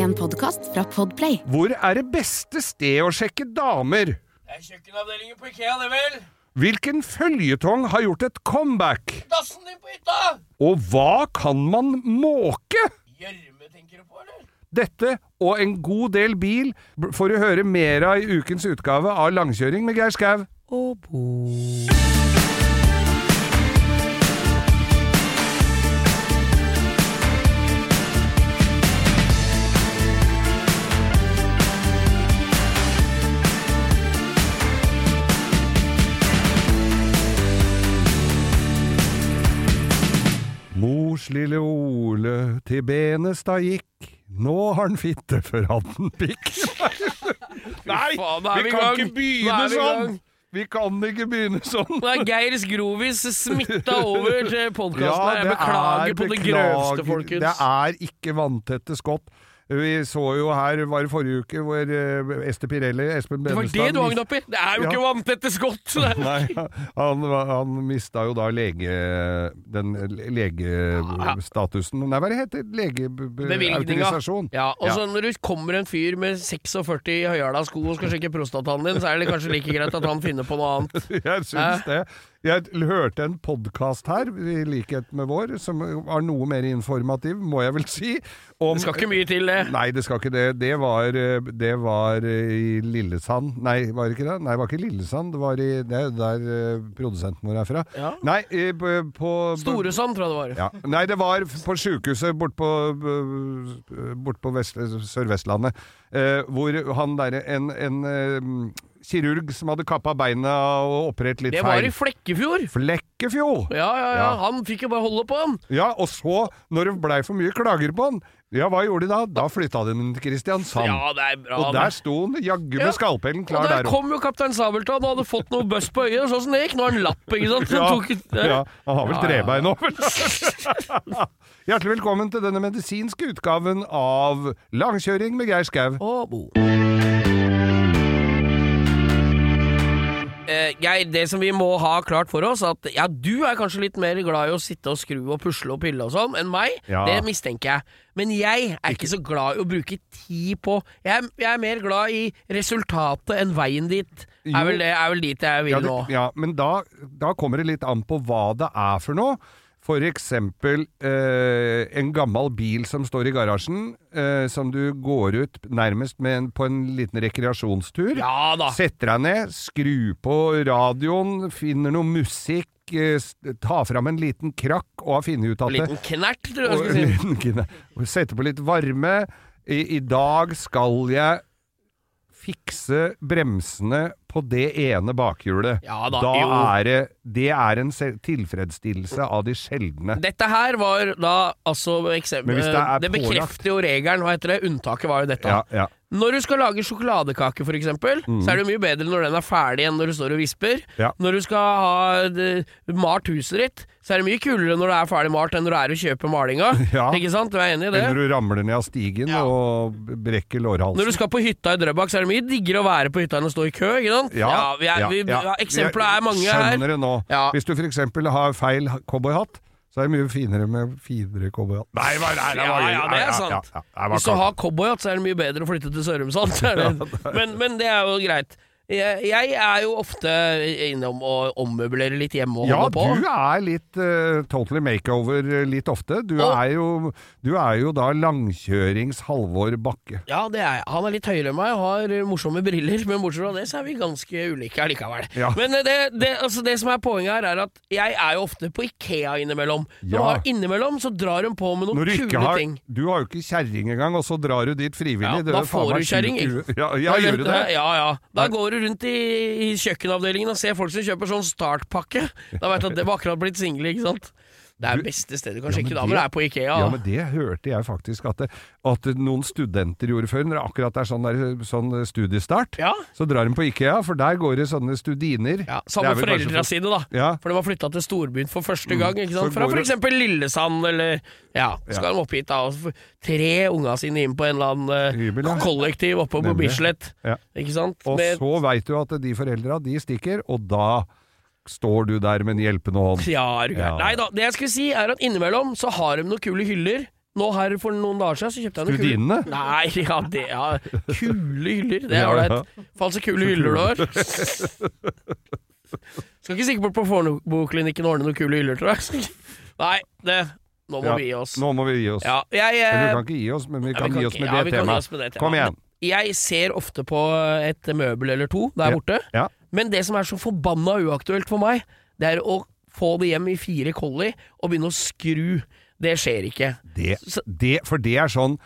En podkast fra Podplay. Hvor er det beste sted å sjekke damer? Det er kjøkkenavdelingen på Ikea, det vel? Hvilken føljetong har gjort et comeback? Dassen din på hytta! Og hva kan man måke? Gjørme tenker du på, eller? Dette og en god del bil får du høre mer av i ukens utgave av Langkjøring med Geir Skau. Mors lille Ole til Benestad gikk, nå har han fitte før han pikk. Nei, faen, vi vi kan gang. ikke begynne vi sånn! Vi kan ikke begynne sånn. Det er Geirs grovis smitta over til podkasten Ja, Jeg beklager er- på det beklager. grøvste, folkens. Det er ikke vanntette skott. Vi så jo her, var det forrige uke, hvor eh, Ester Pirelli, Espen Benestad Det var det du hang opp i! Det er jo Ja. ikke vanntette skott! Nei, han, han mista jo da lege... Den legestatusen Nei, hva det heter. Legeautorisasjon. Ja, og så når det kommer en fyr med 46 i høyhæla sko og skal sjekke prostataen din, så er det kanskje like greit at han finner på noe annet. Jeg syns det. Jeg hørte en podkast her, i likhet med vår, som var noe mer informativ, må jeg vel si. Om, Det skal ikke mye til, det. Nei, det skal ikke det. Det var, det var eh, i Lillesand. Nei, var det ikke det? Nei, det var ikke Lillesand. Det var i Det er der eh, produsenten vår er fra. Ja. Nei, på, på Storesand, tror jeg det var. ja. Nei, det var på sjukehuset bort på, øh, bort på Sør-Vestlandet. eh, hvor han derre en, en kirurg som hadde kappa beina og operert litt feil. Det var i Flekkefjord! Flekkefjord! Ja, ja, ja. Ja. Han fikk jo bare holde på, han. Ja, og så, når det blei for mye klager på han, ja, hva gjorde de da? Da flytta de den til Kristiansand. Ja, det er bra. og der sto han jaggu med Ja. skalpellen Og klar der der òg. kom jo kaptein Sabeltann og hadde fått noe bøss på øyet. Sånn som det gikk. Nå har han lapp, ikke sant? Ja, tok, uh, ja, han har vel ja, trebein nå, vel? Hjertelig velkommen til denne medisinske utgaven av Langkjøring med Geir Skau. Eh, Geir, det som vi må ha klart for oss, at ja, du er kanskje litt mer glad i å sitte og skru og pusle og pille og sånn enn meg. Ja. Det mistenker jeg. Men jeg er ikke så glad i å bruke tid på Jeg jeg er mer glad i resultatet enn veien dit. Er vel, det, er vel dit jeg vil Ja, det, nå. ja, men da, da kommer det litt an på hva det er for noe. For eksempel eh, en gammel bil som står i garasjen, eh, som du går ut nærmest med en, på en liten rekreasjonstur. Ja da. Setter deg ned, skru på radioen, finner noe musikk, eh, ta fram en liten krakk og har funnet ut at En liten knert, tror jeg og jeg skulle si. Sette på litt varme. I, I dag skal jeg fikse bremsene på det ene bakhjulet. Ja da, da er det Det er en tilfredsstillelse av de sjeldne. Dette her var da altså eksempel, det det bekrefter jo regelen, hva heter det? Unntaket var jo dette. Ja, ja. Når du skal lage sjokoladekake, for eksempel, så er det mye bedre når den er ferdig enn når du står og visper. Mm. Ja. Når du skal ha det- malt huset ditt, så er det mye kulere når det er ferdig malt enn når du er og kjøper malinga. Ja. Ikke sant? Du er enig i det? Eller du ramler ned av stigen Ja. og brekker lårhalsen. Når du skal på hytta i Drøbak, så er det mye diggere å være på hytta enn å stå i kø, ikke sant? Ja, vi er, ja, vi, ja. ja, Eksempelet er mange her. skjønner det nå. Ja. Hvis du f.eks. har feil cowboyhatt, så er det mye finere med finere cowboyhatt. Nei, nei, nei, det? Ja, ja, det er sant. Hvis du har cowboyhatt, så er det mye bedre å flytte til Sørumsand. Men, men det er jo greit. Jeg, jeg er jo ofte innom og ommøblerer litt hjemme og Ja, holder på. du er litt uh, totally makeover eh, litt ofte. Du, Og- er jo, du er jo da langkjørings Halvor Bakke. Ja, det er jeg. Han er litt høyere enn meg og har morsomme briller, men bortsett fra det så er vi ganske ulike allikevel. Ja. Men eh, det, det, altså det som er poenget her, er at jeg er jo ofte på Ikea innimellom. Når Ja. har innimellom så drar hun på med noen Når kule har ting. Du har jo ikke kjerring engang, og så drar du dit frivillig. Ja, da får du kjerring, Ja, ja, Da gjør det? Ja, ja. Da går du rundt i, i kjøkkenavdelingen og ser folk som kjøper sånn startpakke. Da vet du at det har akkurat blitt single, ikke sant? Det er beste stedet du kan Ja, sjekke men damer, det- er på Ikea. Ja, men det hørte jeg faktisk at, det, at noen studenter gjorde før. Når det akkurat er sånn, der, sånn studiestart, Ja. så drar de på Ikea, for der går det sånne studiner. Ja, Samme foreldra sine, da. Ja. For de har flytta til storbyen for første gang. ikke sant? Fra f.eks. Lillesand, eller Ja, skal de opp hit da og få tre unga sine inn på en eller annen eh, Hybel, ja. kollektiv oppe på Bislett. Ja. Ikke sant? Og Med- så veit du at de foreldra, de stikker, og da står du der med en hjelpende hånd. Ja, er du gæren. Ja. Nei da, det jeg skulle si er at innimellom så har de noen kule hyller Nå her for noen dager siden så kjøpte jeg noen kule Skudinne? Nei, ja, det ja, Kule hyller. Det er Ja, ålreit. ja. Faen så kule hyller du har. Skal ikke sikkert bort på Fornebuklinikken og ordne noen kule hyller, tror jeg. Nei, det Nå må Ja, vi gi oss. Nå må vi gi oss. Ja, jeg, Eller vi eh, kan ikke gi oss, men vi kan vi ja, kan gi oss med det temaet. Kom igjen. Jeg ser ofte på et møbel eller to der Ja. borte, Ja. Men det som er så forbanna uaktuelt for meg, det er å få det hjem i fire kolli og begynne å skru. Det skjer ikke. Det, det, for det er sånn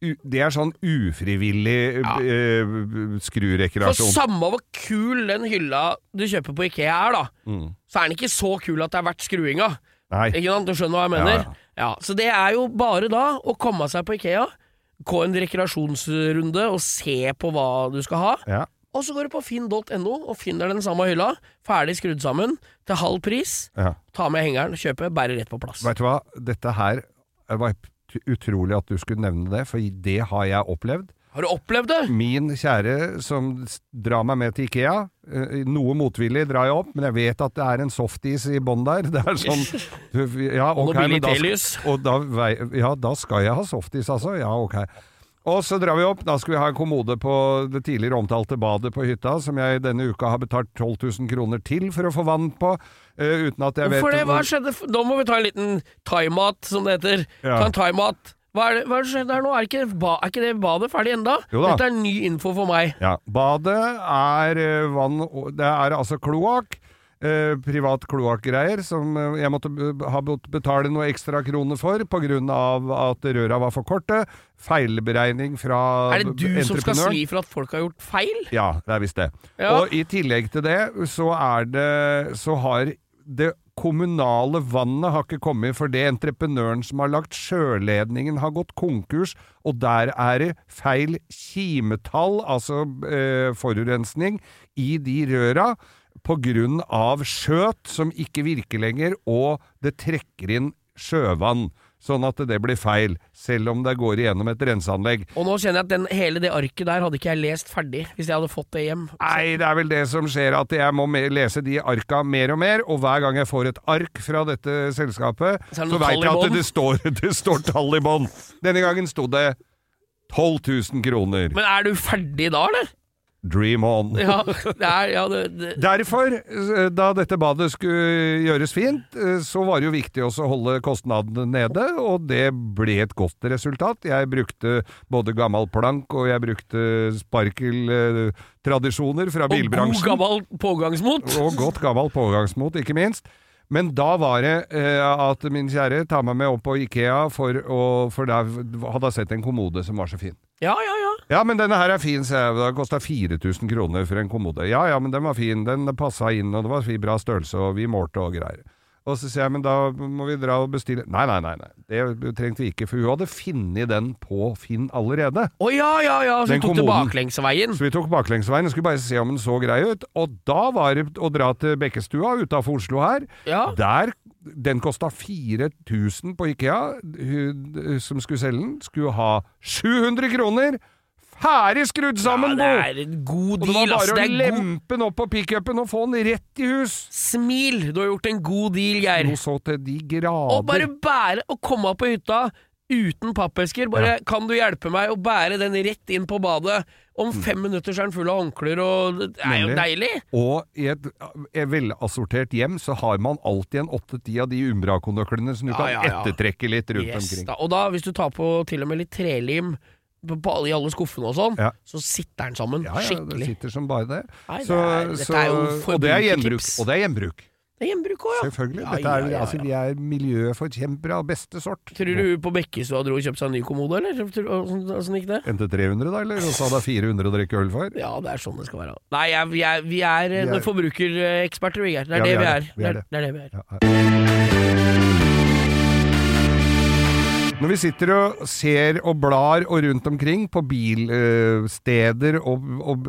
det er sånn ufrivillig Ja. For skrurekreasjon. samme hvor kul den hylla du kjøper på Ikea er, da, Mm. så er den ikke så kul at det er verdt skruinga. Nei. Ikke sant? Du skjønner hva jeg mener? Ja, Ja, Så det er jo bare da å komme seg på Ikea, gå en rekreasjonsrunde og se på hva du skal ha. Og så går du på finn.no og finner den samme hylla, ferdig skrudd sammen, til halv pris. Ja. Ta med hengeren, kjøpe, bære rett på plass. Vet du hva, dette her var utrolig at du skulle nevne det, for det har jeg opplevd. Har du opplevd det? Min kjære som drar meg med til Ikea, eh, noe motvillig drar jeg opp, men jeg vet at det er en softis i bånn der. Det er sånn Ja, ok, men da, sk- og da, ja, da skal jeg ha softis, altså. Ja, ok. Og så drar vi opp. Da skal vi ha en kommode på det tidligere omtalte badet på hytta, som jeg denne uka har betalt 12 000 kroner til for å få vann på, Uh, uten at jeg vet For det? Hva skjedde? Da må vi ta en liten time-out, som det heter. Ja. Ta en time-out. Hva er det hva som skjedde her nå? Er ikke, ba, er ikke det badet ferdig enda? Dette er ny info for meg. Ja, badet er eh, vann Det er altså kloakk. Eh, privat kloakkgreier som eh, jeg måtte ha betale noe ekstra kroner for pga. at røra var for korte. Feilberegning fra Er det du som skal entreprenøren. svi for at folk har gjort feil? Ja, det er visst det. Ja. Og i tillegg til det, så er det Så har det kommunale vannet har ikke kommet fordi entreprenøren som har lagt sjøledningen har gått konkurs, og der er det feil kimetall, altså eh, forurensning, i de røra av skjøt som ikke virker lenger, og det trekker inn sjøvann. Sånn at det blir feil, selv om det går igjennom et renseanlegg. Og nå kjenner jeg at den, hele det arket der hadde ikke jeg lest ferdig, hvis jeg hadde fått det hjem. Nei, det er vel det som skjer, at jeg må lese de arka mer og mer, og hver gang jeg får et ark fra dette selskapet, Så det så veit jeg at det står, det står tall i bånn. Denne gangen sto det 12 000 kroner. Men er du ferdig da, eller? Dream on. Ja, det er, ja det, det. Derfor, eh, da dette badet skulle gjøres fint, eh, så var det jo viktig også å holde kostnadene nede, og det ble et godt resultat. Jeg brukte både gammel plank, og jeg brukte sparkeltradisjoner fra Og god gammel pågangsmot. Og godt gammel pågangsmot, ikke minst. Men da var det eh, at min kjære tar meg med opp på Ikea, for, å, for der hadde jeg sett en kommode som var så fin. Ja, ja, ja. Ja, men denne her er fin, sa jeg. Det kosta 4000 kroner for en kommode. Ja ja, men den var fin. Den passa inn, og det var bra størrelse, og vi målte og greier. Og så sier jeg, men da må vi dra og bestille Nei, nei, nei, nei. det trengte vi ikke, for hun hadde funnet den på Finn allerede. Å ja, ja, ja. Så Den du tok kommoden. baklengsveien. Så vi tok baklengsveien og skulle bare se om den så grei ut. Og da var det å dra til Bekkestua utafor Oslo her. Ja. Der Den kosta 4000 på Ikea. Hun som skulle selge den, skulle ha 700 kroner! Ferdig skrudd sammen, Bo! ja, det er en god Og det var deal, bare å er lempe den opp på pickupen og få den rett i hus! Smil! Du har gjort en god deal, Geir. Noe så til de grader. Og bare bære og komme opp på hytta uten pappesker. Bare kan du hjelpe meg å bære den rett inn på badet? Om fem minutter så er den full av håndklær, og det er jo deilig. Og i et, et velassortert hjem så har man alltid en åtte-ti av de Umbra-konøklene som du Ja, kan ja, ja. ettertrekke litt rundt Yes, omkring. da. Og da, hvis du tar på til og med litt trelim i alle skuffene og sånn, Ja. så sitter den sammen Ja, ja, det sitter som bare det. Nei, det er- så, er og det er gjenbruk. Og det er gjenbruk. Det er gjenbruk òg, ja. Selvfølgelig. Ja, er, ja, ja, Altså, ja. vi er miljøforkjempere av beste sort. Tror du hun på Bekkestua dro og kjøpte seg en ny kommode, eller? Åssen sånn gikk det? Endte 300 da, eller? Og så hadde jeg 400 å drikke øl for? Ja, det er sånn det skal være. Nei, jeg, vi er, vi er, Vi er- forbrukereksperter, vi, Geir. Det er det vi er er. er er det er det vi er. Når vi sitter og ser og blar og rundt omkring på bilsteder og, og,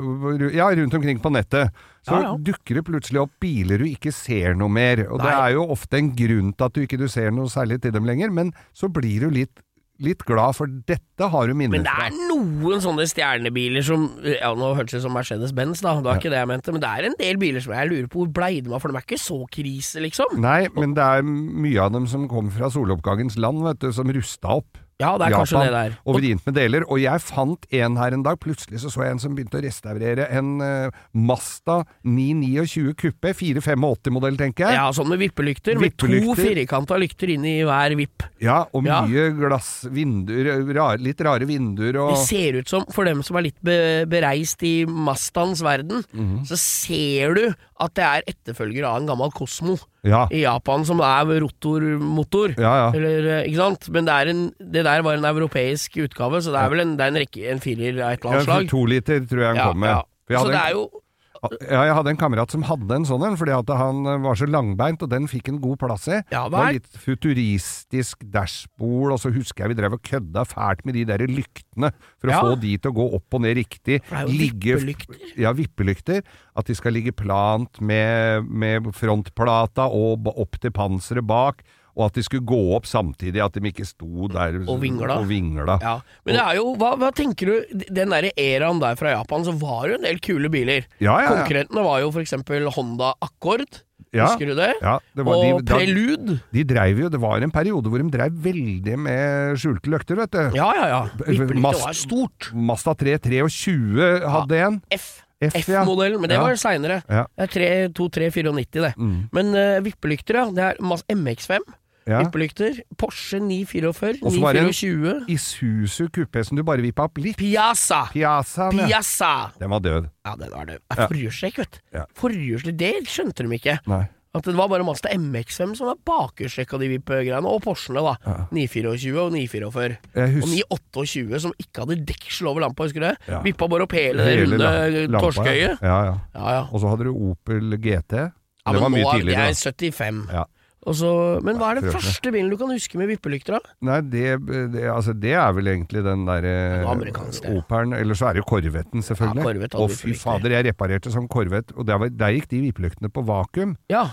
ja, rundt omkring på nettet, så Ja, ja. dukker det plutselig opp biler du ikke ser noe mer. Og det er jo ofte en grunn til at du ikke du ser noe særlig til dem lenger, men så blir du litt litt glad, for dette har du minner Men det er noen sånne stjernebiler som Ja, nå hørtes det ut som Mercedes-Benz, da, det var ikke det jeg mente, men det er en del biler som jeg lurer på hvor blei de av, for de er ikke så krise, liksom. Nei, men det er mye av dem som kom fra soloppgangens land, vet du, som rusta opp. Ja, det er Japan, kanskje det der. Og vrient med deler. Og jeg fant en her en dag. Plutselig så, så jeg en som begynte å restaurere en uh, Masta 929 Kuppe. 485-modell, tenker jeg. Ja, sånn med vippelykter. Med to firkanta lykter inn i hver vipp. Ja, og mye ja. glass, vinduer, rar, litt rare vinduer og Det ser ut som, for dem som er litt be, bereist i Mastans verden, mm -hmm. så ser du at det er etterfølger av en gammel Kosmo ja. i Japan, som er rotormotor. Ja, ja. Eller, eh, ikke sant? Men det, en, det, der var en europeisk utgave, så det er vel en, det er en, rekke, en firer av et eller annet slag. To liter tror jeg han kom med. Så det er jo ja, jeg hadde en kamerat som hadde en sånn en, fordi at han eh, var så langbeint, og den fikk en god plass i. Ja, det var litt futuristisk dashbord, og så husker jeg vi drev og kødda fælt med de der lyktene, for å ja. få de til å gå opp og ned riktig. For det er jo ligge, vippelykter. Ja, vippelykter. At de skal ligge plant med, med frontplata og opp til panseret bak og at de skulle gå opp samtidig, at de ikke sto der og vingla. Og vingla. Ja. Men det er jo, hva, hva tenker du, den derre eraen der fra Japan, så var det en del kule biler. Ja, ja, ja. Konkurrentene var jo f.eks. Honda Accord. Ja, Husker du det? Ja, det var, og de, Prelude. De dreiv jo, Det var en periode hvor de dreiv veldig med skjulte løkter, vet du. Ja, ja, ja. Vippelykter var stort. Mazda 3 23 hadde en. F. F-modell, men det ja. var seinere. Ja. Det er 2394, det. Mm. Men uh, vippelykter, ja. Det er MX5. Ja. Vippelykter. Porsche 944. Og så var det 924. en Isuzu kupé som du bare vippa opp litt. Piazza. Piazza, Piazza. Den var død. Ja, den var død. Forhjulstrekk, vet du. Ja. Forhjulstrekk, det skjønte de ikke. Nei. At det var bare Mazda MX5 som var bakerstrekk av de VIP-greiene, og Porschene, da. Ja. 924 og 944. Og 928 som ikke hadde deksel over lampa, husker du det? Ja. Vippa bare opp hele det runde lampa, ja. Ja, ja. Og så hadde du Opel GT. Ja, det var mye er- tidligere. Jeg er 75. Ja. Så, men hva er den det. første bilen du kan huske med vippelykter, da? Nei, det, det, altså, det er vel egentlig den derre noe. Operen. Eller så er det jo Corvetten, selvfølgelig. Ja, Corvette og fy fader, jeg reparerte som Corvette, og der, var, der gikk de vippelyktene på vakuum. Ja.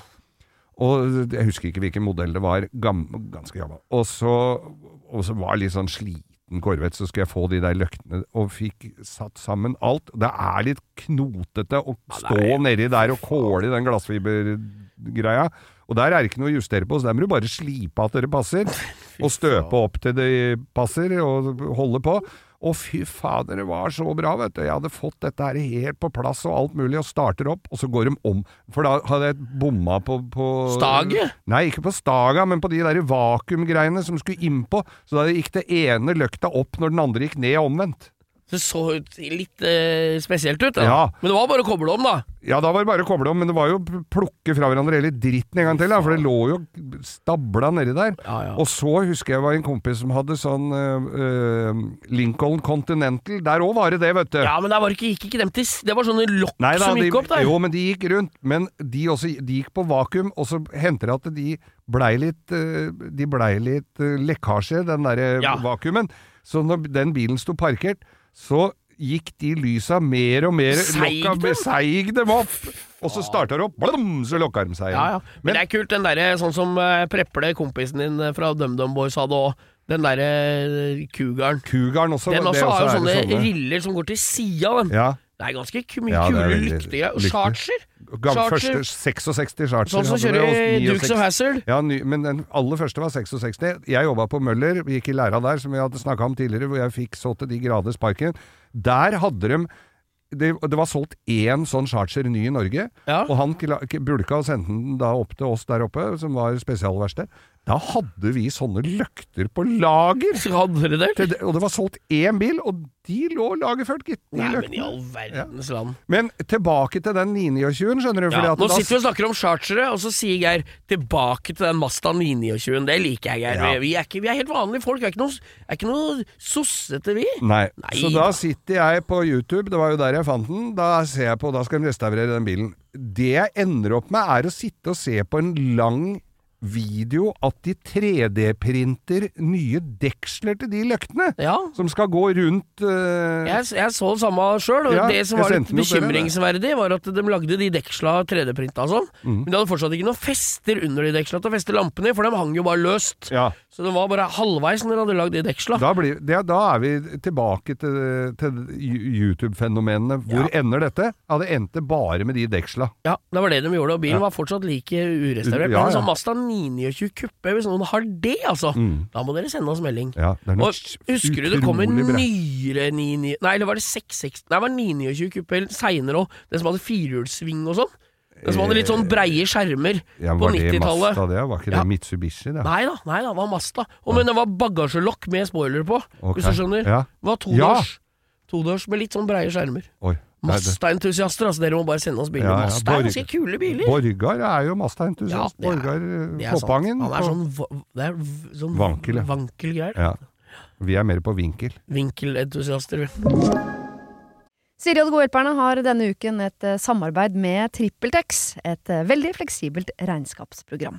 Og jeg husker ikke hvilken modell det var. Gam, ganske gammel. Og så, og så var jeg litt sånn sliten Corvette, så skulle jeg få de der løktene, og fikk satt sammen alt. Det er litt knotete å stå nedi der og kåle i den glassfibergreia. Og der er det ikke noe å justere på, så der må du bare slipe at dere passer. Og støpe opp til det passer, og holde på. Og fy fader, det var så bra, vet du. Jeg hadde fått dette her helt på plass og alt mulig, og starter opp, og så går de om. For da hadde jeg bomma på, på Staget? Nei, ikke på staga, men på de der vakuumgreiene som skulle innpå. Så da gikk det ene løkta opp når den andre gikk ned omvendt. Det så ut litt eh, spesielt ut, da. Ja. Men det var bare å koble om, da. Ja, da var det bare å koble om, men det var jo å plukke fra hverandre hele dritten en gang til, da, for det lå jo stabla nedi der. Ja, ja. Og så husker jeg var en kompis som hadde sånn uh, Lincoln Continental. Der òg var det det, vet du. Ja, men der var ikke, gikk ikke dem til Det var sånne lokk Nei da, som de, gikk opp der. Jo, men de gikk rundt. Men de, også, de gikk på vakuum, og så hendte det at de blei litt, øh, de ble litt lekkasje, den derre vakuumen. Så når den bilen sto parkert, så gikk de lysa mer og mer Seig dem? Seig dem opp! Og så starta det opp, blom, så lokka de seg igjen. Ja, ja. Men, det er kult, den derre sånn som uh, Preple, kompisen din eh, fra DumDum Boys, hadde òg. Den derre uh. Kugaren også. Den det også har jo sånne, sånne riller som går til sida av den. Ja. Det er ganske mye Ja, kule lyktige. Og charger. Charger. første 66 Charger. Sånn som kjører Dukes of Hazzard. Ja, ny, men den aller første var 66. Jeg jobba på Møller, gikk i læra der, som vi hadde snakka om tidligere, hvor jeg fikk så til de grader sparken. Der hadde de det, det var solgt én sånn Charger ny i Norge, Ja. og han bulka og sendte den da opp til oss der oppe, som var spesialverksted. Da hadde vi sånne løkter på lager! Så Hadde dere det? Til Og det var solgt én bil, og de lå lagerført, gitt. Nei, Nei, men i all verdens land. Men tilbake til den 929, skjønner du. Ja, at nå da- sitter vi og snakker om chartere, og så sier Geir tilbake til den Mazda 929. Det liker jeg, Geir. Ja. Vi, er ikke, vi er helt vanlige folk. Vi er ikke noe, er ikke noe sossete, vi. Nei. Nei. Så da sitter jeg på YouTube, det var jo der jeg fant den, da ser jeg på, da skal de restaurere den bilen. Det jeg ender opp med er å sitte og se på en lang video at de 3D-printer nye deksler til de løktene! Ja. Som skal gå rundt uh... jeg, jeg, så det samme sjøl, og ja, det som var litt bekymringsverdig, var at de lagde de deksla 3D-printa og sånn, mm. men de hadde fortsatt ikke noen fester under de deksla til å feste lampene i, for de hang jo bare løst. Ja. Så det var bare halvveis når de hadde lagd de deksla. Da, blir, det, da, er vi tilbake til, til YouTube-fenomenene. Hvor ender dette? Ja, det endte bare med de deksla. Ja, det var det de gjorde, og bilen var fortsatt like urestaurert. Ja, ja. Men altså, Mazda 9 99 kuppe, hvis noen har det, altså, mm. da må dere sende oss melding. Ja, og husker du det kom en nyere 99 Nei, eller var det 660 Nei, det var 29 kuppe seinere òg, den som hadde firehjulssving og sånn. Den som hadde litt sånn breie eh, skjermer ja, på 90-tallet. Var det Masta, det? Var ikke det ja. Mitsubishi? det Nei da, nei da, det var Masta. Og, men det var bagasjelokk med spoiler på, okay. hvis du skjønner. Ja Det var todørs. Ja. Todørs med litt sånn breie skjermer. Oi. Mazda-entusiaster, altså. Dere må bare sende oss biler. Ja, ja. Mazda er ganske kule biler. Borgar er jo Mazda-entusiast. Ja, Borgar Koppangen. Han er sånn, det er sånn vankel, vankel greier. Ja. Vi er mer på vinkel. Vinkelentusiaster, vi. Siri og de gode hjelperne har denne uken et uh, samarbeid med TrippelTex, et uh, veldig fleksibelt regnskapsprogram.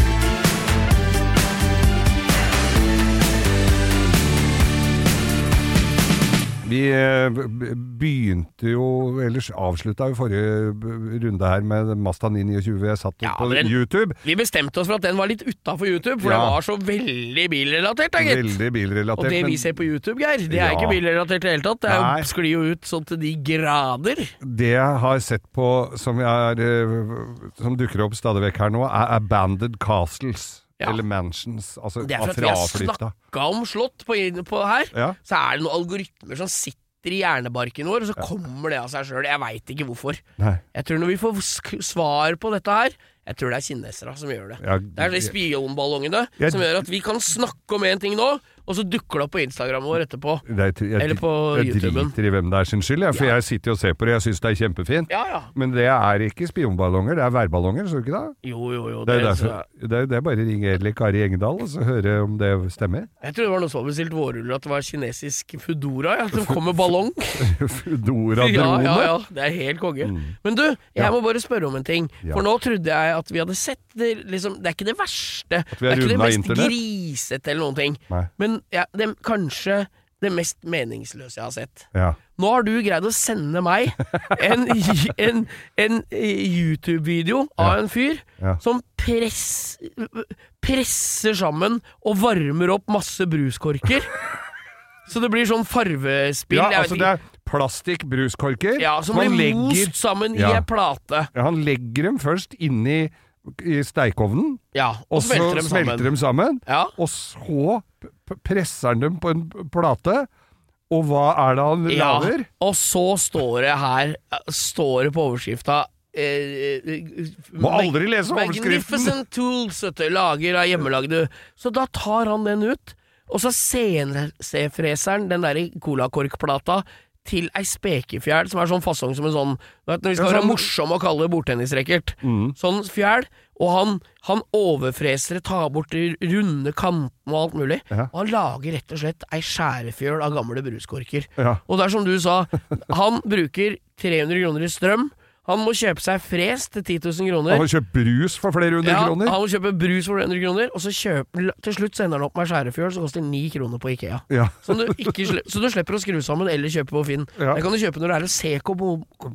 Vi eh, begynte jo, ellers avslutta jo forrige runde her med Masta 929 jeg satt ja, på den, YouTube. Vi bestemte oss for at den var litt utafor YouTube, for ja. det var så veldig bilrelatert, da, gitt. Veldig bilrelatert. Og det men... vi ser på YouTube, Geir, det er ja. ikke bilrelatert i det hele tatt. Det er sklir jo ut sånn til de grader. Det jeg har sett på som, er, eh, som dukker opp stadig vekk her nå, er Abandoned Castles. Ja. Eller mansions. Altså det er for at vi har snakka om slott på, på her, ja. så er det noen algoritmer som sitter i hjernebarken vår, og så kommer det av seg sjøl. Jeg veit ikke hvorfor. Nei. Jeg tror når vi får svar på dette her Jeg tror det er kinesere som gjør det. Ja, det er de spionballongene som gjør at vi kan snakke om én ting nå, og så dukker det opp på Instagram vår etterpå. Jeg, jeg, Eller på YouTuben. Jeg driter i hvem det er sin skyld, for ja. jeg sitter og ser på det, jeg syns det er kjempefint. Ja, ja. Men det er ikke spionballonger, det er værballonger, så du ikke det? Jo, jo, jo. Det, det, er, derfor, det, det er bare å ringe Eli Kari Engedal og så høre om det stemmer. Jeg tror det var noe så bestilt vårruller at det var kinesisk Foodora, ja, som kom med ballong. Foodora-drone? Ja, ja, ja. Det er helt konge. Mm. Men du, jeg må bare spørre om en ting. For nå trodde jeg at vi hadde sett det liksom Det er ikke det verste. Er det er ikke det mest grisete eller noen ting. Nei. Men ja, det, kanskje det mest meningsløse jeg har sett. Ja. Nå har du greid å sende meg en, en, en YouTube-video av en fyr ja. som press, presser sammen og varmer opp masse bruskorker. Så det blir sånn farvespill. Ja, altså det er plastikkbruskorker. Ja, som blir legger, most sammen i ei plate. Ja, han legger dem først inni i steikeovnen, ja, og, og smelter, dem smelter dem sammen. Ja. Og så presser han dem på en plate. Og hva er det han ja, lager? Og så står det her Står det på overskrifta eh, eh, Må aldri lese overskriften! Magnificent tools, vet du, lager av hjemmelagde Så da tar han den ut, og så senfreser han den der colakorkplata til ei spekefjæl som er sånn fasong som en sånn vet, Når vi skal Ja, være sånn- morsomme og kalle det bordtennisracket. Mm. Sånn fjæl. Og han, han overfreser det, tar bort de runde kantene og alt mulig. Ja. Og han lager rett og slett ei skjærefjøl av gamle bruskorker. Ja. Og det er som du sa, han bruker 300 kroner i strøm. Han må kjøpe seg fres til 10 000 kroner. Han må kjøpe brus for flere hundre Ja, kroner. han må kjøpe brus for 100 kroner, og så kjøper, til slutt sender han opp med skjærefjøl som koster 9 kroner på Ikea. Ja. Så du, ikke, så du slipper å skru sammen eller kjøpe på Finn. Ja. Det kan du kjøpe når det er en C på,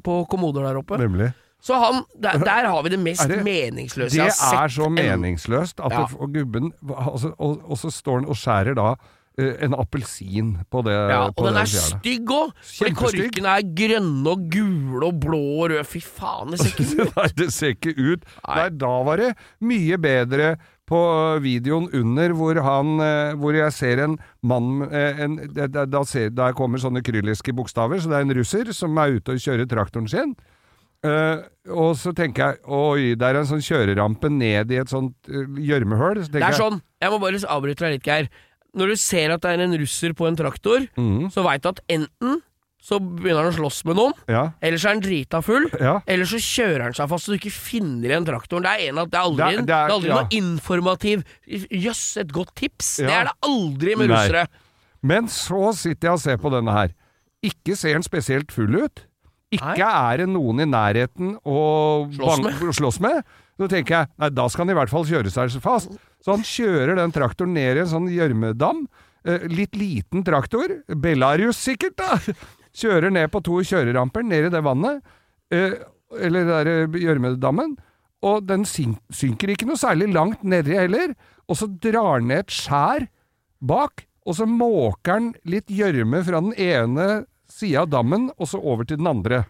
på kommoder der oppe. Nemlig. Så han, der, der har vi det mest det- meningsløse Det jeg har er så meningsløst at Ja. det, og gubben altså, og, og så står han og skjærer da en appelsin på det Ja, på og den det er fjellet. stygg òg! Fordi korkene er grønne og gule og blå og røde. Fy faen, det ser ikke ut. Nei, det ser ikke ut. Nei. Nei, da var det mye bedre på videoen under, hvor, han, eh, hvor jeg ser en mann eh, en, da, ser, Der kommer sånne krylliske bokstaver, så det er en russer som er ute og kjører traktoren sin. Uh, og så tenker jeg oi, det er en sånn kjørerampe ned i et sånt eh, gjørmehull. så Det er sånn, jeg må bare avbryte deg litt, Geir. Når du ser at det er en russer på en traktor, mm. så veit du at enten så begynner han å slåss med noen, ja, eller så er han drita full, ja. eller så kjører han seg fast så du ikke finner igjen traktoren. Det er, en av, det er aldri, Det er- det er- det er aldri ja. noe informativ Jøss, et godt tips! Det er det aldri med Nei. russere. Men så sitter jeg og ser på denne her. Ikke ser den spesielt full ut. Ikke er det noen i nærheten å Slåss med. slåss med. Så tenker jeg, nei, da skal han i hvert fall kjøre seg fast. Så han kjører den traktoren ned i en sånn gjørmedam. Eh, litt liten traktor. Bellarius sikkert, da. Kjører ned på to kjøreramper, ned i det vannet. Eh, eller der gjørmedammen. Og den synker ikke noe særlig langt nedi heller. Og så drar han ned et skjær bak, og så måker han litt gjørme fra den ene sida av dammen, og så over til den andre.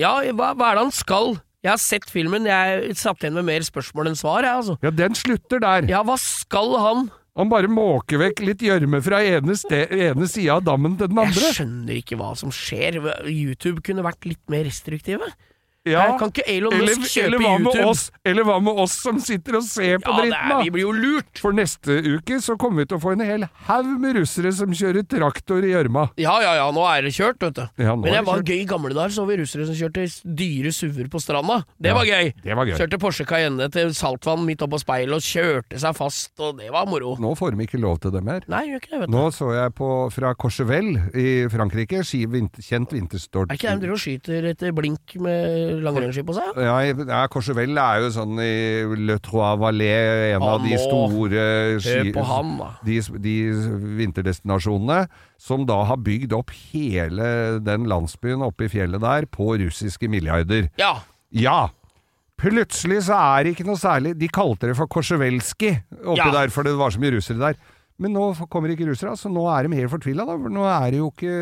Ja, hva, hva er det han skal? Jeg har sett filmen, jeg satt igjen med mer spørsmål enn svar, jeg, altså. Ja, den slutter der. Ja, hva skal han? Han bare måker vekk litt gjørme fra ene, ene sida av dammen til den andre. Jeg skjønner ikke hva som skjer. YouTube kunne vært litt mer restriktive. Ja, Her kan ikke Elon eller, Musk kjøpe eller, hva med YouTube? oss, eller hva med oss som sitter og ser på Ja, dritten, da? vi blir jo lurt! For neste uke så kommer vi til å få en hel haug med russere som kjører traktor i gjørma. Ja, ja, ja, nå er det kjørt, vet du. Ja, Men det var kjørt. gøy i gamle dager, så vi russere som kjørte dyre SUV-er på stranda. Det Ja, var gøy. det var gøy. Kjørte Porsche Cayenne til saltvann midt oppå speilet og kjørte seg fast, og det var moro. Nå får de ikke lov til det mer. Nei, gjør ikke det, vet du. Nå så jeg på fra Courchevel i Frankrike, ski, vinter, kjent vinterstort. Er ikke det de driver og skyter etter blink med langrennsski på seg? Ja, ja, Courchevel er jo sånn i Le Trois Valais, en av de store ski, på han, da. de, de vinterdestinasjonene, som da har bygd opp hele den landsbyen oppe i fjellet der på russiske milliarder. Ja. Ja! Plutselig så er det ikke noe særlig De kalte det for Korsjevelskij oppi Ja. der, for det var så mye russere der. Men nå kommer ikke russere, så nå er de helt fortvila, da. For nå er det jo ikke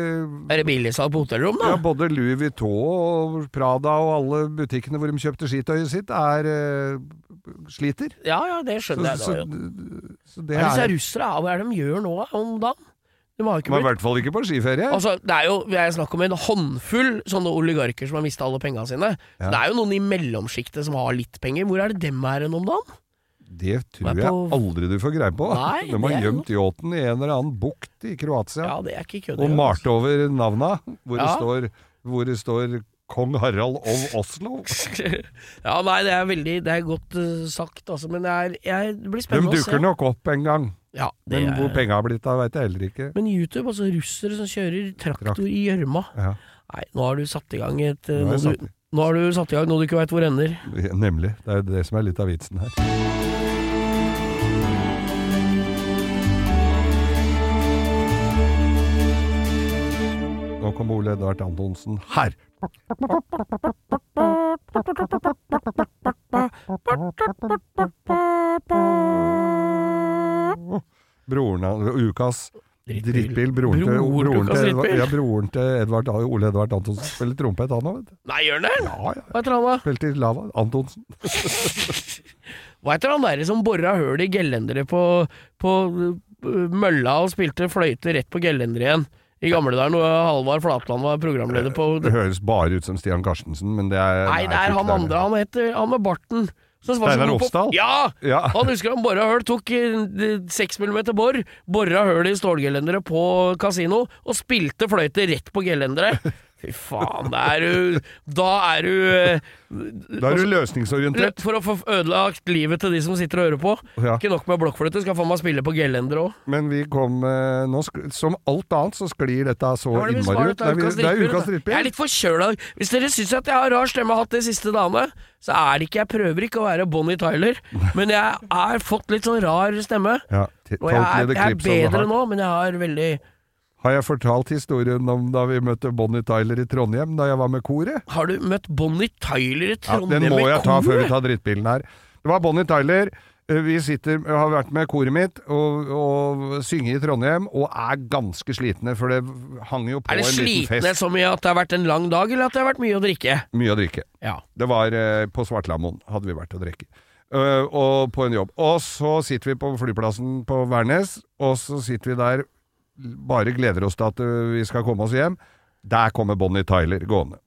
Er det billigsalg på hotellrom, da? ja, Både Louis Vuitton og Prada og alle butikkene hvor de kjøpte skitøyet sitt, er uh, sliter. Ja, ja, det Så, skjønner jeg. så, da, jo. så det Er disse er russere, hva er det de gjør nå om dagen? De ikke Men i hvert fall ikke på skiferie. Altså, det er jo det er snakk om en håndfull sånne oligarker som har mista alle penga sine. Ja. Det er jo noen i mellomsjiktet som har litt penger. Hvor er det dem er hen om dagen? Det tror jeg aldri du får greie på. Nei, de har gjemt yachten i en eller annen bukt i Kroatia. Ja, det er ikke kødd. og malt over navna, hvor, det står, hvor det står Kong Harald of Oslo. ja, nei, det er veldig Det er godt eh, sagt, altså. Men det, er, jeg, det blir De spennende å se. dukker nok opp en gang. Ja, Men hvor er, penga har blitt av, veit jeg heller ikke. men YouTube, altså russere som kjører traktor Trakt. i gjørma. Ja, Nei, nå har du satt i gang et eh, nå har noe du, nå har du satt i gang noe du ikke veit hvor ender. Nemlig. Det er jo det som er litt av vitsen her. Nå kommer Ole Edvard Antonsen her. Broren Ukas Drittbil. Broren til, Bror broren til, ja, broren til Edvard, Ole Edvard Antonsen spiller trompet, han òg, vet du. Nei, gjør den det? Ja, ja. Hva heter han, da? Spilte i Lava. Antonsen. Hva heter han derre som bora høl i gelenderet på, på uh, mølla og spilte fløyte rett på gelenderet igjen? I gamle dager, når Halvard Flatland var programleder på Det høres bare ut som Stian Karstensen, men det er Nei, det er han han andre. Han heter Han med barten. Steinar Ofsdal? Ja! Ja. Han husker han bora høl, tok seks millimeter bor, bora høl i stålgelenderet på kasino, og spilte fløyte rett på gelenderet. Fy faen, da er du Da er du eh, Da er du løsningsorientert. For å få ødelagt livet til de som sitter og hører på. Ja. Ikke nok med blokkfløyte, skal faen meg spille på gelender òg. Men vi kom eh, nå, Som alt annet så sklir dette så det innmari ut. Det er uka ukas da? Jeg er drittbil. litt forkjøla. Hvis dere syns at jeg har rar stemme hatt de siste dagene, så er det ikke Jeg prøver ikke å være Bonnie Tyler, men jeg har fått litt sånn rar stemme. Ja, Og jeg er, jeg er bedre nå, men jeg har veldig Har jeg fortalt historien om da vi møtte Bonnie Tyler i Trondheim, da jeg var med koret? Har du møtt Bonnie Tyler i Ja, den må jeg ta før vi tar drittbilen her. Det var Bonnie Tyler. Eh, Vi sitter, har vært med koret mitt og, og synger i Trondheim, og er ganske slitne, for det hang jo på en liten fest. Er det slitne så i at det har vært en lang dag, eller at det har vært mye å drikke? Mye å drikke. Ja. Det var eh, på Svartlamoen hadde vi vært å drikke. Uh, og på en jobb. Og så sitter vi på flyplassen på Værnes, og så sitter vi der, bare gleder oss til at eh, vi skal komme oss hjem. Der kommer Bonnie Tyler gående.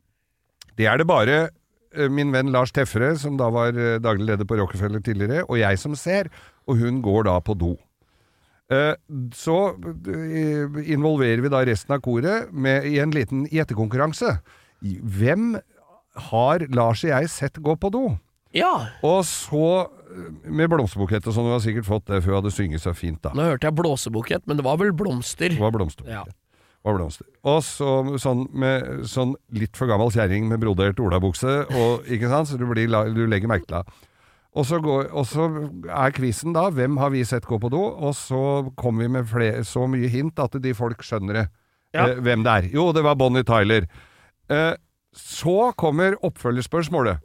Det er det bare eh, min venn Lars Teffere, som da var eh, daglig leder på Rockefeller tidligere, og jeg som ser, og hun går da på do. Så involverer vi da resten av koret med, i en liten gjettekonkurranse. Hvem har Lars og jeg sett gå på do? Ja. Og så, eh, med blomsterbukett og sånn, hun har sikkert fått det før hun hadde synget så fint da. Nå hørte jeg blåsebukett, men det var vel blomster. Det var blomsterbukett. Ja. Var blomster. Og så sånn, med sånn litt for gammel kjerring med brodert olabukse, og, ikke sant, så du, blir, du legger merke til henne. Og så, går, og så er quizen da, hvem har vi sett gå på do? Og så kommer vi med flere, så mye hint at de folk skjønner det, Ja. eh, hvem det er. Jo, det var Bonnie Tyler. Eh, så kommer oppfølgerspørsmålet.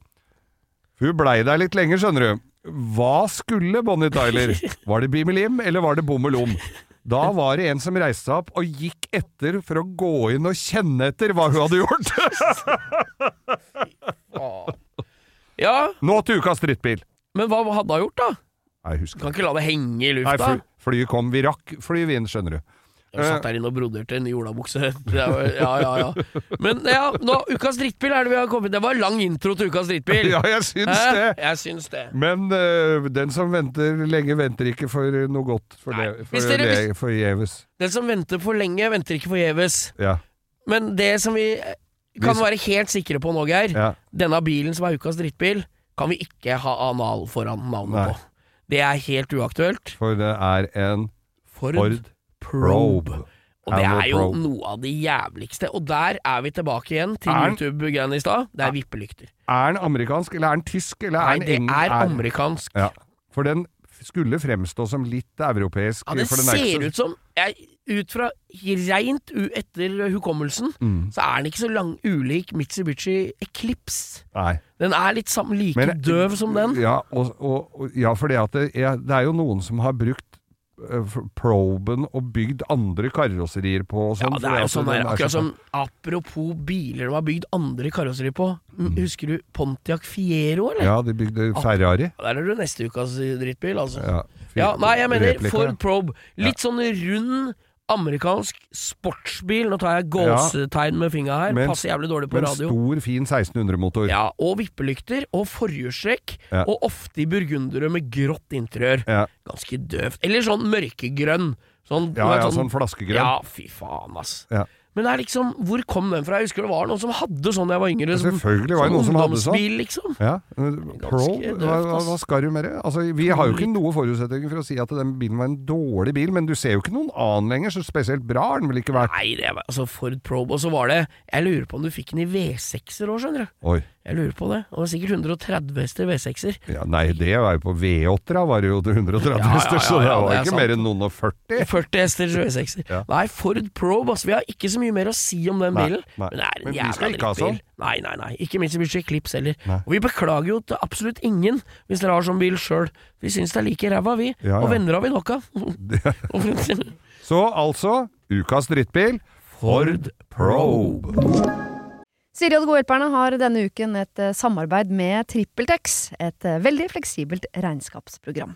Hun blei der litt lenger, skjønner du. Hva skulle Bonnie Tyler? Var det Bimmelim, eller var det Bommelom? Da var det en som reiste seg opp og gikk etter for å gå inn og kjenne etter hva hun hadde gjort. Ja, Nå til ukas drittbil. men hva hadde hun gjort, da? Nei, husker Kan ikke la det henge i Nei, lufta. fly, flyet kom. Vi rakk flyet vi inn, skjønner du. Jeg satt der inne og broderte en ny olabukse. Ja, ja, ja. Men ja, nå, ukas drittbil er det vi har kommet Det var lang intro til ukas drittbil. Ja, jeg syns Hæ? det. Jeg syns det. Men uh, den som venter lenge, venter ikke for noe godt for, Nei. det, for, Hvis dere- det, for. Den som venter for lenge, venter ikke forgjeves. Ja. Men det som vi kan Vi- være helt sikre på nå, Geir ja. Denne bilen som er ukas drittbil, kan vi ikke ha anal foran navnet Nei. på. Det er helt uaktuelt. For det er en Ford, Ford Probe. Og det er jo noe av det jævligste. Og der er vi tilbake igjen til Er YouTube-greiene i stad. Det er vippelykter. Er den amerikansk, eller er den tysk, eller er den engelsk? Nei, det er amerikansk. Ja, for den skulle fremstå som litt europeisk. Ja, det for den er ikke ser ut som jeg, Ut fra reint u etter hukommelsen, Mm. så er den ikke så lang ulik Mitsubishi Eclipse. Nei. Den er litt sam, like Men- døv som den. Ja, og, og, ja for det, at det, er, det er jo noen som har brukt proben og bygd andre karosserier på og Ja, sånn. det er jo sånn der, er akkurat som Apropos biler de har bygd andre karosserier på. Mm, Husker du Pontiac Fiero, eller? Ja, de bygde Ferrari. Der er du neste ukas drittbil, altså. Ja, Ja, nei, jeg mener. Ford Probe. Litt sånn rund amerikansk sportsbil. Nå tar jeg gåsetegn med fingra her. Men- Passer jævlig dårlig på Men radio. stor, fin 1600-motor. Ja, og vippelykter og forhjulstrekk, Ja. og ofte i burgundere med grått interiør. Ja. Ganske døvt. Eller sånn mørkegrønn. Sånn, ja, Ja, sånn, sånn flaskegrønn. Ja, fy faen, ass. Ja. Men det er liksom, hvor kom den fra? Jeg husker det var noen som hadde sånn da jeg var yngre. Som- selvfølgelig var det noen som hadde sånn. liksom. Ja, Pro, hva, hva, skal du med det? Altså, vi har jo ikke noe forutsetninger for å si at den bilen var en dårlig bil, men du ser jo ikke noen annen lenger, så spesielt bra har den vel ikke vært? Nei, det var altså Ford Probe. Og så var det Jeg lurer på om du fikk den i V6-er òg, skjønner du. Oi. Jeg lurer på det. Og det var sikkert 130 hester V6-er. Ja, nei, det var jo på V8-era var det jo til 130 Ja, ja, hester, så ja, det ja, var det ikke sant. mer enn noen og 40. 40 hester V6-er. Ja. Nei, Ford Probe, altså. Vi har ikke så mye mer å si om den Nei, bilen. nei. Men det er en jævla drittbil. sånn. Nei, nei, nei. Ikke Mitsubishi Eclipse heller. Nei. Og vi beklager jo til absolutt ingen hvis dere har sånn bil sjøl. Vi syns det er like ræva, vi. Ja, ja. Og venner har vi nok av. Så altså, ukas drittbil, Ford Probe. Siri og De gode hjelperne har denne uken et eh, samarbeid med TrippelTex, et eh, veldig fleksibelt regnskapsprogram.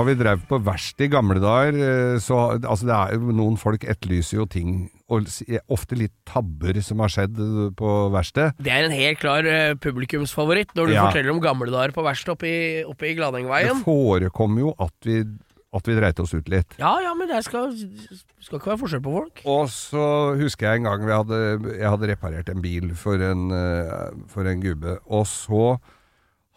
Da vi drev på verksted i gamle dager, eh, så altså det er, jo- Noen folk etterlyser jo ting, og ofte litt tabber som har skjedd eh, på verksted. Det er en helt klar eh, publikumsfavoritt når du Ja. forteller om gamle dager på verksted oppe i, i Det Gladengveien. forekommer jo at vi, at vi dreit oss ut litt. Ja ja, men det skal, skal ikke være forskjell på folk. Og så husker jeg en gang vi hadde, jeg hadde reparert en bil for en, for en gubbe, og så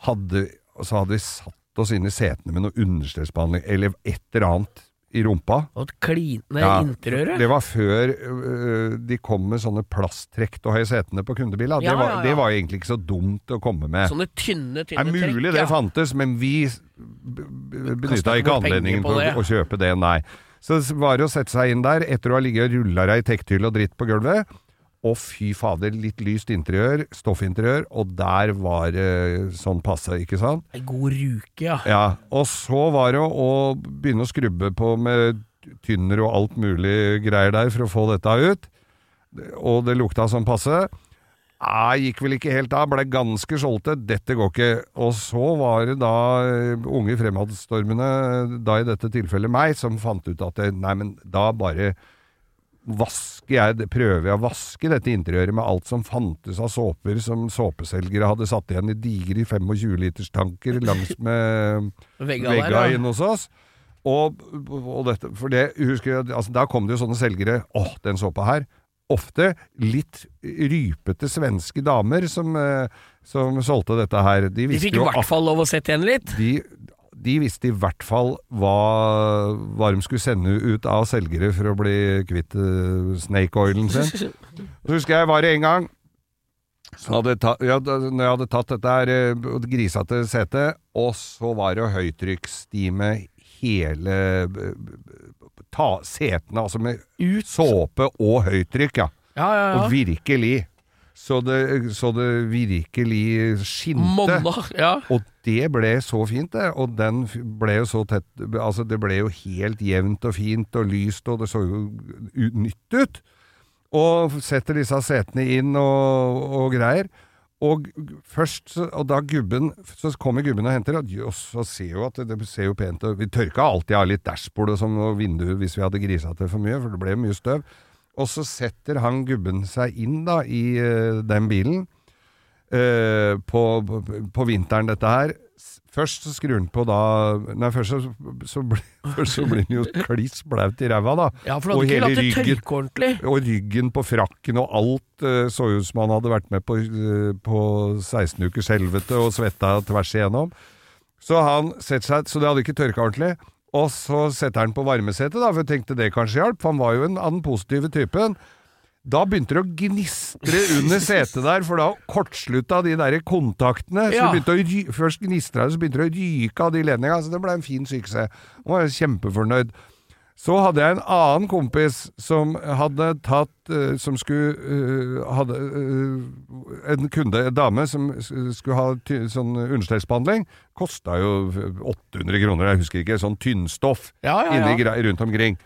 hadde, så hadde vi satt oss inn i setene med noe understellsbehandling, eller et eller annet i rumpa. Og et klinende Ja, interiør. Det var før øh, de kom med sånne plasttrekk til å ha i setene på kundebiler. Ja, det, var, ja, det var egentlig ikke så dumt å komme med. Sånne tynne, tynne trekk? det er mulig trekk. det fantes, men vi benytta ikke anledningen til å, å kjøpe det, nei. Så var det å sette seg inn der etter å ha ligget og rulla i tekktyll og dritt på gulvet. Og fy fader, litt lyst interiør, stoffinteriør, og der var det sånn passe, ikke sant? En god ruke, ja. Ja, og så var det å begynne å skrubbe på med tynner og alt mulig greier der for å få dette ut. Og det lukta sånn passe. Nei, gikk vel ikke helt av, ble ganske skjolte. Dette går ikke. Og så var det da eh, unge fremadstormende, da i dette tilfellet meg, som fant ut at det, nei, men da bare vasker jeg, prøver jeg å vaske dette interiøret med alt som fantes av såper som såpeselgere hadde satt igjen i digre 25-literstanker langs med Vegga inne inn hos oss. Og, og dette, for det husker jeg, altså, Da kom det jo sånne selgere Åh, den såpa her. Ofte litt rypete svenske damer som, eh, som solgte dette her. De De fikk i hvert fall lov å sette igjen litt. de, de visste i hvert fall hva, hva de skulle sende ut av selgere for å bli kvitt uh, snake oilen sin. Så husker jeg var det en gang så hadde ta, ja, når jeg hadde tatt dette her uh, grisete setet, og så var det høytrykksstime hele eh, ta, setene, altså med Ut. såpe og høytrykk, ja. Ja, ja, ja. Og virkelig. Så det, så det virkelig skinte. Monna. Ja. Og det ble så fint, det. Og den ble jo så tett Altså, det ble jo helt jevnt og fint og lyst, og det så jo nytt ut. Og setter disse setene inn og, og greier. Og først, og da gubben Så kommer gubben og henter, og så ser jo at det, det ser jo pent ut. Vi tørka alltid av litt dashbord og sånn, og vinduer hvis vi hadde grisa til for mye, for det ble mye støv. Og så setter han gubben seg inn da i uh, den bilen uh, på, på, på vinteren, dette her. Først så skrur han på da Nei, først så, så, blir, først så blir han jo kliss blaut i ræva, da. ja, for han Og hadde ikke latt det ordentlig. Og ryggen på frakken og alt uh, så ut som han hadde vært med på, på 16 ukers helvete og svetta tvers igjennom. Så han setter seg, så det hadde ikke tørka ordentlig. Og så setter han på varmesetet, da, for jeg tenkte det kanskje hjalp, for han var jo en av den positive typen. Da begynte det å gnistre under setet der, for da kortslutta de der kontaktene. Så Ja. ry Først gnistra det, så begynte det å ryke av de ledningene. Så det ble en fin suksess. Han var kjempefornøyd. Så hadde jeg en annen kompis som hadde tatt eh, Som skulle eh, Hadde eh, en kunde, en dame, som skulle ha sånn understellsbehandling. Kosta jo 800 kroner, jeg husker ikke. Sånn tynnstoff Ja, ja, ja. Inni, rundt omkring.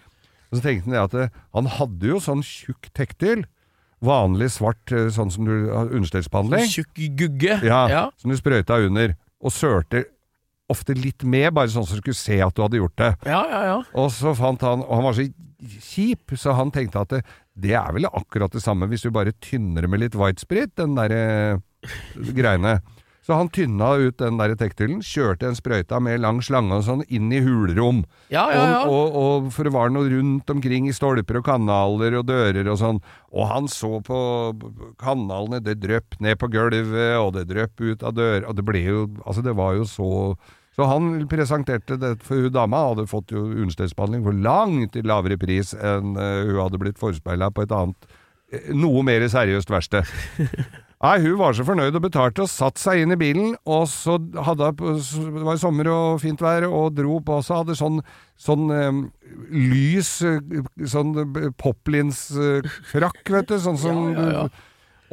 Og så tenkte jeg at han hadde jo sånn tjukk tektil. Vanlig svart, sånn som du har understellsbehandling. Tjukk gugge. Ja, ja. som du sprøyta under. Og sørte ofte litt med, bare sånn som skulle se at du hadde gjort det. Ja, ja, ja. Og så fant han Og han var så kjip, så han tenkte at det, det er vel akkurat det samme hvis du bare tynner med litt whitesprit, den derre greiene. Så han tynna ut den der tektilen, kjørte en sprøyta med lang slange og sånn inn i hulrom. Ja, ja, ja. Og, og, og for det var noe rundt omkring i stolper og kanaler og dører og sånn. Og han så på kanalene, det drøp ned på gulvet, og det drøp ut av dører, og det ble jo Altså, det var jo så så han presenterte det for hun dama, hadde fått jo understedsbehandling for langt lavere pris enn eh, hun hadde blitt forespeila på et annet, eh, noe mer seriøst verksted. Nei, hun var så fornøyd og betalte og satte seg inn i bilen, og så hadde det var sommer og fint vær, og dro på så hadde sånn, sånn eh, lys, eh, sånn poplinsfrakk, poplins-frakk, vet du, sånn som Ja, ja, ja.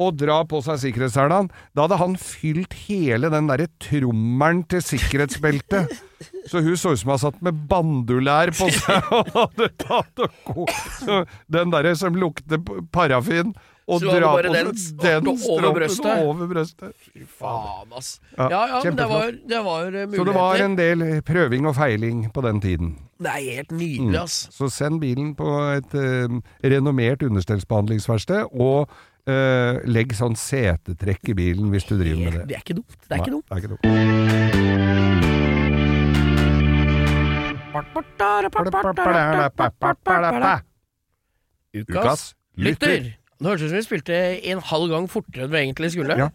og dra på seg sikkerhetshælene. Da hadde han fylt hele den derre trommelen til sikkerhetsbeltet. Så hun så ut som hun hadde satt med bandulær på seg og hadde tatt og ko- Den derre som lukter parafin. Og dra på den den over brøstet. Over brøstet. Faen, ass. Ja, Ja, ja, men det var, det var eh, muligheter. Så det var en del prøving og feiling på den tiden. Det er helt nydelig, ass. Så send bilen på et eh, renommert understellsbehandlingsverksted, og eh, legg sånn setetrekk i bilen hvis du driver med det. Det er ikke dumt. Det er ikke dumt. Nei, det er ikke dumt. Ukas lytter. Det hørtes ut som vi spilte en halv gang fortere enn vi egentlig skulle. Ja.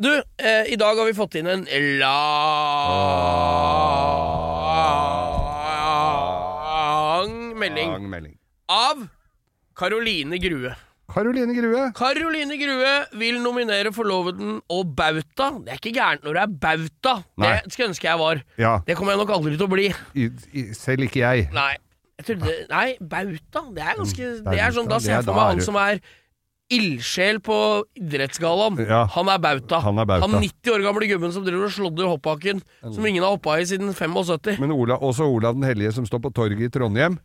Du, eh, i dag har vi fått inn en lang melding Lang melding. av Karoline Grue. Karoline Grue. Karoline Grue vil nominere forloveden og bauta. Det er ikke gærent når det er bauta. Nei. Det skulle ønske jeg var. Ja, Det kommer jeg nok aldri til å bli. i, i, selv ikke jeg. Nei. Trodde, nei, bauta. Det er ganske Det er sånn, Da ser jeg for meg han som er ildsjel på idrettsgallaen. Ja. Han er bauta. Han er bauta. 90 år gamle gubben som driver og slådder hoppbakken, som ingen har hoppa i siden 75. Men Ola, også Olav den hellige som står på torget i Trondheim,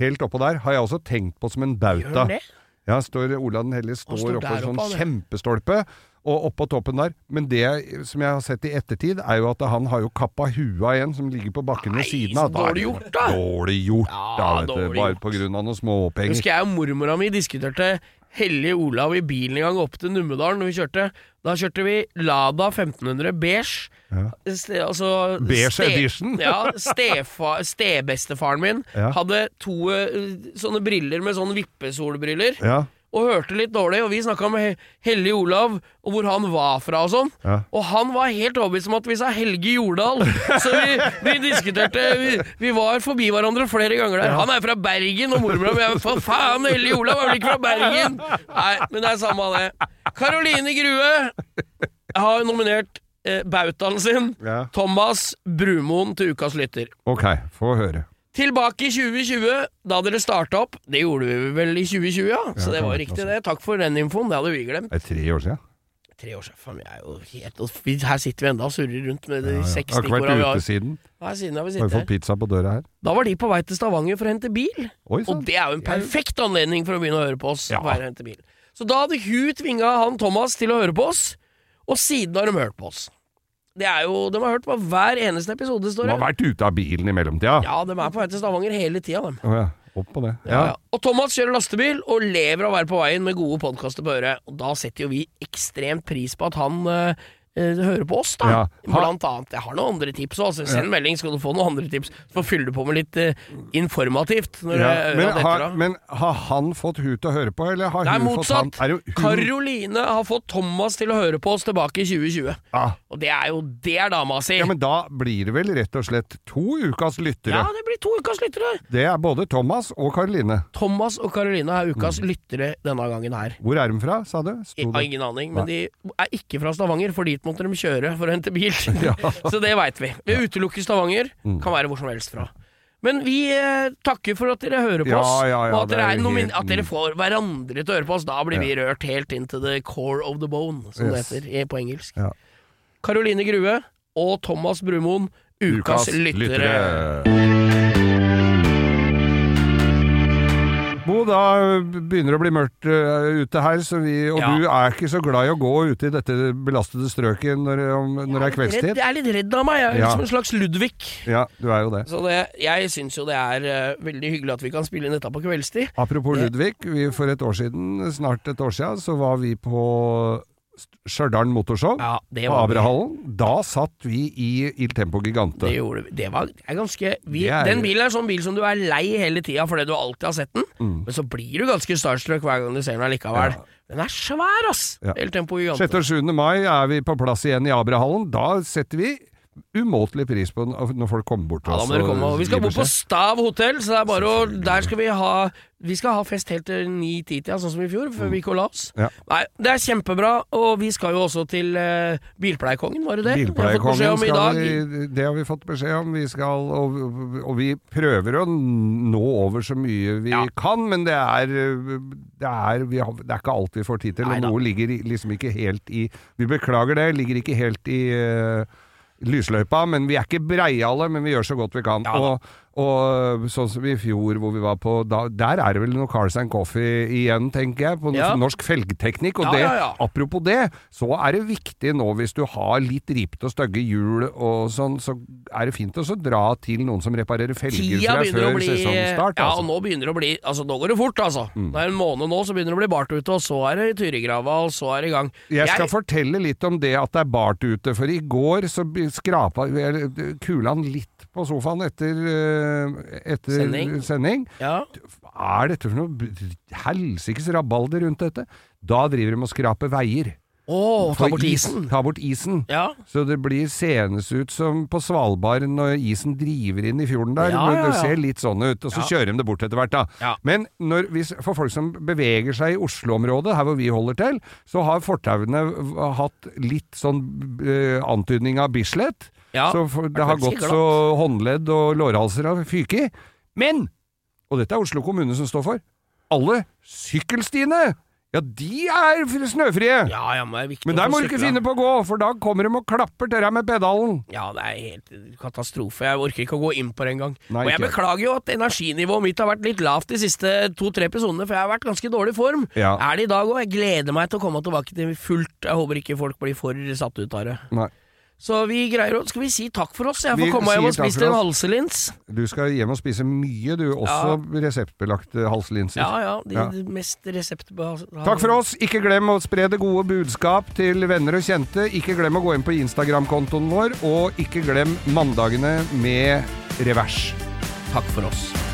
helt oppå der, har jeg også tenkt på som en bauta. Gjør han det? Ja, står Olav den hellige står står oppå en sånn oppe, han, kjempestolpe, og oppå toppen der. Men det som jeg har sett i ettertid, er jo at han har jo kappa huet av en som ligger på bakken Nei, ved siden av. Er dårlig gjort, da. Dårlig gjort, Ja, da, vet du. Bare på grunn av noen småpenger. Husker jeg og mormora mi diskuterte Hellige Olav i bilen en gang opp til Numedalen når vi kjørte. Da kjørte vi Lada 1500 beige. Ja. Ste, altså, Beige edition? Ja, stefa, stebestefaren min Ja. hadde to eh, sånne briller med sånne vippesolbriller. Ja, Og hørte litt dårlig, og vi snakka med Hellig Olav og hvor han var fra og sånn. Ja. Og han var helt overbevist om at vi sa Helge Jordal. Så vi, vi diskuterte vi, vi var forbi hverandre flere ganger der. Han er fra Bergen, og mormora mi er For faen, Hellige Olav er vel ikke fra Bergen? Nei, men det er samme av det. Karoline Grue har nominert eh, bautaen sin, ja. Thomas Brumoen, til ukas lytter. Ok, få høre. Tilbake i 2020, da dere starta opp. Det gjorde vi vel i 2020, ja. Så det var riktig, det. Takk for den infoen. Det hadde vi glemt. Det er tre år siden. Tre år siden. Vi er jo helt Her sitter vi enda og surrer rundt med de Ja, ja. seks Har ikke vært ute siden. Her siden har vi Har vi sittet. fått pizza på døra her? Da var de på vei til Stavanger for å hente bil. Oi. Og det er jo en perfekt anledning for å begynne å høre på oss. Ja. på å hente bil. Så da hadde hun tvinga han Thomas til å høre på oss, og siden har de hørt på oss. Det er jo, De har hørt på hver eneste episode, står De har vært ute av bilen i mellomtida. Ja, de er på vei til Stavanger hele tida, dem. Å ja. Opp på det. Ja. Ja. Og Thomas kjører lastebil og lever av å være på veien med gode podkaster på øret. Og da setter jo vi ekstremt pris på at han eh, eh, hører på oss, da. Ja. Blant annet. Jeg har noen andre tips òg, så send melding, skal du få noen andre tips. Så fyller du på med litt uh, informativt. Ja, øra men, detter har, men har han fått hun til å høre på, eller har hun fått han? motsatt. Det? Karoline har fått Thomas til å høre på oss tilbake i 2020. Ah, Og det er jo det er dama si. ja, men da blir det vel rett og slett to ukas lyttere. Ja, det blir to ukas lyttere. Det er både Thomas og Karoline. Thomas og Karoline er ukas Mm. lyttere denne gangen her. Hvor er de fra, sa du? Jeg har ingen aning, men de er ikke fra Stavanger, for dit måtte de kjøre for å hente bil. Så det veit vi. Vi utelukker Stavanger, Mm. kan være hvor som helst fra. Men vi eh, takker for at dere hører på Ja, oss, ja, ja, og at dere, er er helt at dere får hverandre til å høre på oss. Da blir vi rørt helt inn til the core of the bone, som Yes. det heter på engelsk. Ja. Karoline Grue og Thomas Brumoen, ukas, lyttere. Bo, da begynner det å bli mørkt øh, ute her, så vi, og Ja. du er ikke så glad i å gå ute i dette belastede strøket når, om, når det er kveldstid? jeg er litt redd av meg. Jeg er Ja. som en slags Ludvig. Ja, du er jo det. Så det, jeg syns jo det er uh, veldig hyggelig at vi kan spille inn dette på kveldstid. Apropos Det- Ludvig, vi, for et år siden, snart et år siden, så var vi på Stjørdal Motorshow. Ja, På. Abrahallen. Da satt vi i Il Tempo Gigante. Det gjorde vi. Det var er ganske vi, Det er- Den bilen er sånn bil som du er lei hele tida fordi du alltid har sett den, Mm. men så blir du ganske starstruck hver gang du ser den allikevel. Ja. Den er svær, ass! Ja. Il Tempo Gigante. 6. og 7. mai er vi på plass igjen i Abrahallen. Da setter vi umåtelig pris på når folk kommer bort til Ja, oss. må dere komme. Vi skal bo på. Stav hotell, så det er bare å Der skal vi ha Vi skal ha fest helt til ni-ti-tida, sånn som i fjor, før vi gikk og la oss. Mm. Ja. Nei, det er kjempebra, og vi skal jo også til uh, Bilpleiekongen, var det det? Bilpleiekongen om i skal vi Det har vi fått beskjed om. Vi skal, og, og vi prøver å nå over så mye vi Ja. kan, men det er, det, er, vi har, det er ikke alt vi får tid til. Og noe ligger liksom ikke helt i Vi beklager det, ligger ikke helt i eh, lysløypa, men vi er ikke breiale, men vi gjør så godt vi kan. Ja og, og sånn som i fjor hvor vi var på da, Der er det vel noe Cars and Coffee igjen, tenker jeg. På Ja. norsk felgteknikk. Og Ja, det, ja, apropos det, så er det viktig nå hvis du har litt ripete og stygge hjul og sånn, så er det fint å dra til noen som reparerer felger å før bli sesongstart. Ja, Altså. og nå begynner det å bli Altså, nå går det fort, altså. Det er en måned nå, så begynner det å bli bart ute, og så er det Tyrigrava, og så er det i gang. Jeg skal fortelle litt om det at det er bart ute, for i går så skrapa eller, litt på sofaen etter, eh, etter Sending. sending. Ja. Er dette for noe helsikes rabalder rundt dette? Da driver de og skraper veier. Å, ta bort is- isen. Ta bort isen. Ja. Så det blir seende ut som på Svalbard når isen driver inn i fjorden der. Ja, ja. Det ser litt sånn ut, og så kjører de det bort etter hvert, da. Men når, hvis, for folk som beveger seg i Oslo-området, her hvor vi holder til, så har fortauene hatt litt sånn uh, antydning av Bislett. Så for, det har gått så håndledd og lårhalser har fyket. Men, og dette er Oslo kommune som står for, alle sykkelstiene, ja de er snøfrie. Ja, ja, men det er viktig Men der må du ikke finne på å gå, for da kommer de og klapper til deg med pedalen. Ja, det er helt katastrofe. Jeg orker ikke å gå inn på det engang. Og jeg ikke. beklager jo at energinivået mitt har vært litt lavt de siste to-tre episodene, for jeg har vært ganske dårlig form. Ja. Er det i dag òg? Jeg gleder meg til å komme tilbake til fullt. Jeg håper ikke folk blir for satt ut av det. Nei. Så vi greier å Skal vi si takk for oss? Jeg Vi får komme hjem og spise en halselins. Du skal hjem og spise mye, du. Også reseptbelagte halslinser. Ja ja, de, Ja. mest reseptbelagte Takk for oss. Ikke glem å spre det gode budskap til venner og kjente. Ikke glem å gå inn på Instagram-kontoen vår, og ikke glem mandagene med revers. Takk for oss.